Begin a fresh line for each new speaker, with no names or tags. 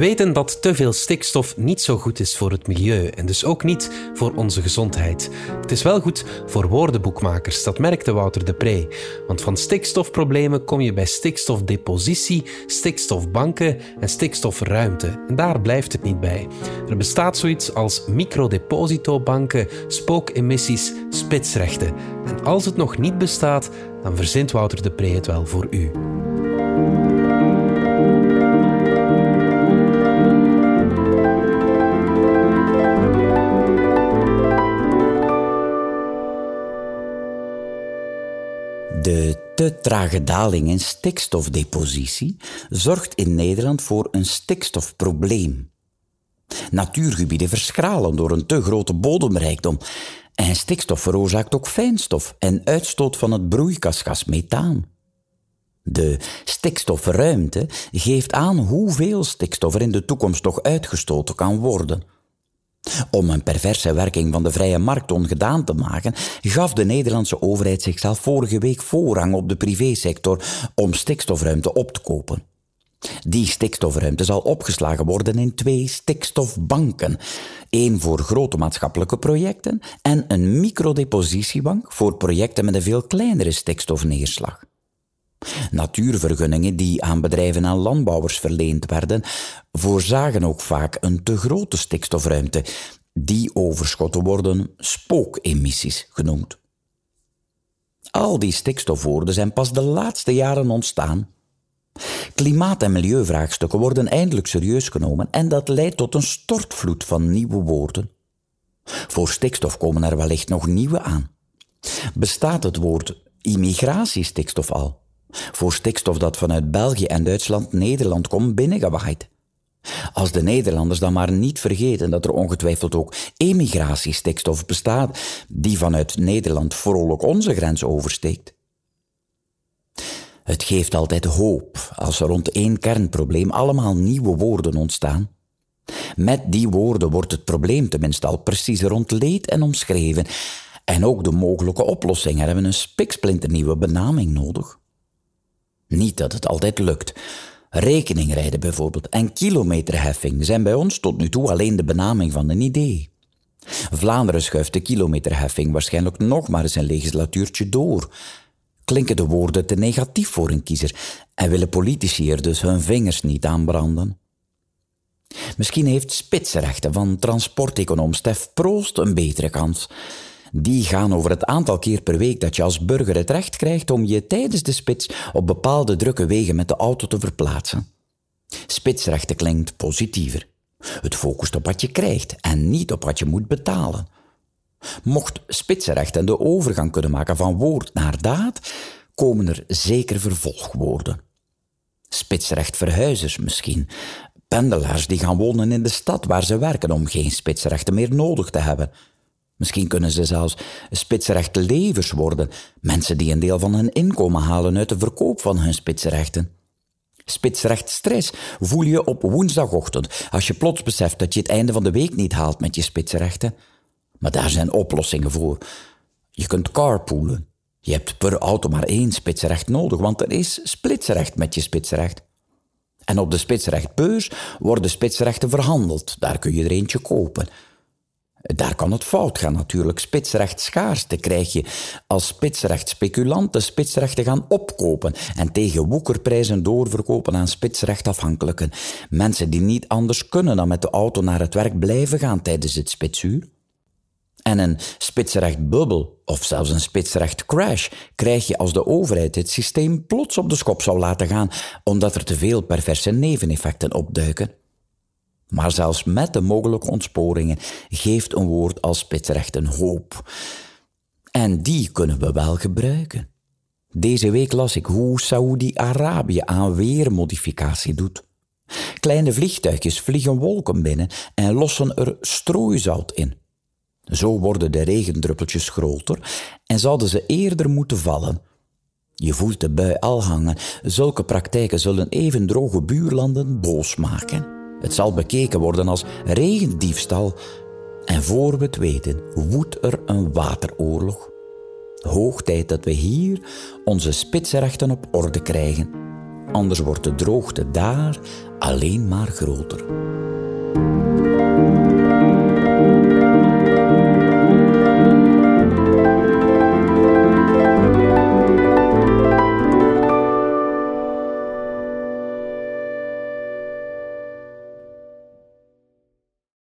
weten dat te veel stikstof niet zo goed is voor het milieu en dus ook niet voor onze gezondheid. Het is wel goed voor woordenboekmakers, dat merkte Wouter de Pre. Want van stikstofproblemen kom je bij stikstofdepositie, stikstofbanken en stikstofruimte. En daar blijft het niet bij. Er bestaat zoiets als microdepositobanken, spookemissies, spitsrechten. En als het nog niet bestaat, dan verzint Wouter de Pre het wel voor u.
te trage daling in stikstofdepositie zorgt in Nederland voor een stikstofprobleem. Natuurgebieden verschralen door een te grote bodemrijkdom en stikstof veroorzaakt ook fijnstof en uitstoot van het broeikasgas methaan. De stikstofruimte geeft aan hoeveel stikstof er in de toekomst nog uitgestoten kan worden. Om een perverse werking van de vrije markt ongedaan te maken, gaf de Nederlandse overheid zichzelf vorige week voorrang op de privésector om stikstofruimte op te kopen. Die stikstofruimte zal opgeslagen worden in twee stikstofbanken. één voor grote maatschappelijke projecten en een microdepositiebank voor projecten met een veel kleinere stikstofneerslag. Natuurvergunningen die aan bedrijven en landbouwers verleend werden, voorzagen ook vaak een te grote stikstofruimte. Die overschotten worden spookemissies genoemd. Al die stikstofwoorden zijn pas de laatste jaren ontstaan. Klimaat- en milieuvraagstukken worden eindelijk serieus genomen en dat leidt tot een stortvloed van nieuwe woorden. Voor stikstof komen er wellicht nog nieuwe aan. Bestaat het woord immigratiestikstof al? Voor stikstof dat vanuit België en Duitsland Nederland komt binnengewaaid. Als de Nederlanders dan maar niet vergeten dat er ongetwijfeld ook emigratiestikstof bestaat, die vanuit Nederland vrolijk onze grens oversteekt. Het geeft altijd hoop als er rond één kernprobleem allemaal nieuwe woorden ontstaan. Met die woorden wordt het probleem tenminste al precies rondleed en omschreven. En ook de mogelijke oplossingen hebben een spiksplinternieuwe benaming nodig. Niet dat het altijd lukt. Rekeningrijden bijvoorbeeld en kilometerheffing zijn bij ons tot nu toe alleen de benaming van een idee. Vlaanderen schuift de kilometerheffing waarschijnlijk nog maar eens een legislatuurtje door. Klinken de woorden te negatief voor een kiezer en willen politici er dus hun vingers niet aan branden? Misschien heeft spitsrechten van transporteconoom Stef Proost een betere kans die gaan over het aantal keer per week dat je als burger het recht krijgt om je tijdens de spits op bepaalde drukke wegen met de auto te verplaatsen. Spitsrechten klinkt positiever. Het focust op wat je krijgt en niet op wat je moet betalen. Mocht spitsrechten de overgang kunnen maken van woord naar daad, komen er zeker vervolgwoorden. Spitsrecht verhuizers misschien. Pendelaars die gaan wonen in de stad waar ze werken om geen spitsrechten meer nodig te hebben. Misschien kunnen ze zelfs spitsrechte levers worden, mensen die een deel van hun inkomen halen uit de verkoop van hun spitsrechten. Spitsrechtstress voel je op woensdagochtend als je plots beseft dat je het einde van de week niet haalt met je spitsrechten. Maar daar zijn oplossingen voor. Je kunt carpoolen. Je hebt per auto maar één spitsrecht nodig, want er is splitsrecht met je spitsrecht. En op de spitsrechtbeurs worden spitsrechten verhandeld. Daar kun je er eentje kopen. Daar kan het fout gaan natuurlijk. Spitsrecht schaarste krijg je als spitsrecht speculanten spitsrechten gaan opkopen en tegen woekerprijzen doorverkopen aan spitsrechtafhankelijken. Mensen die niet anders kunnen dan met de auto naar het werk blijven gaan tijdens het spitsuur. En een spitsrechtbubbel of zelfs een spitsrechtcrash krijg je als de overheid het systeem plots op de schop zou laten gaan, omdat er te veel perverse neveneffecten opduiken. Maar zelfs met de mogelijke ontsporingen geeft een woord als spitsrecht een hoop. En die kunnen we wel gebruiken. Deze week las ik hoe Saoedi-Arabië aan weermodificatie doet. Kleine vliegtuigjes vliegen wolken binnen en lossen er strooizout in. Zo worden de regendruppeltjes groter en zouden ze eerder moeten vallen. Je voelt de bui al hangen. Zulke praktijken zullen even droge buurlanden boos maken. Het zal bekeken worden als regendiefstal. En voor we het weten, woedt er een wateroorlog. Hoog tijd dat we hier onze spitsrechten op orde krijgen. Anders wordt de droogte daar alleen maar groter.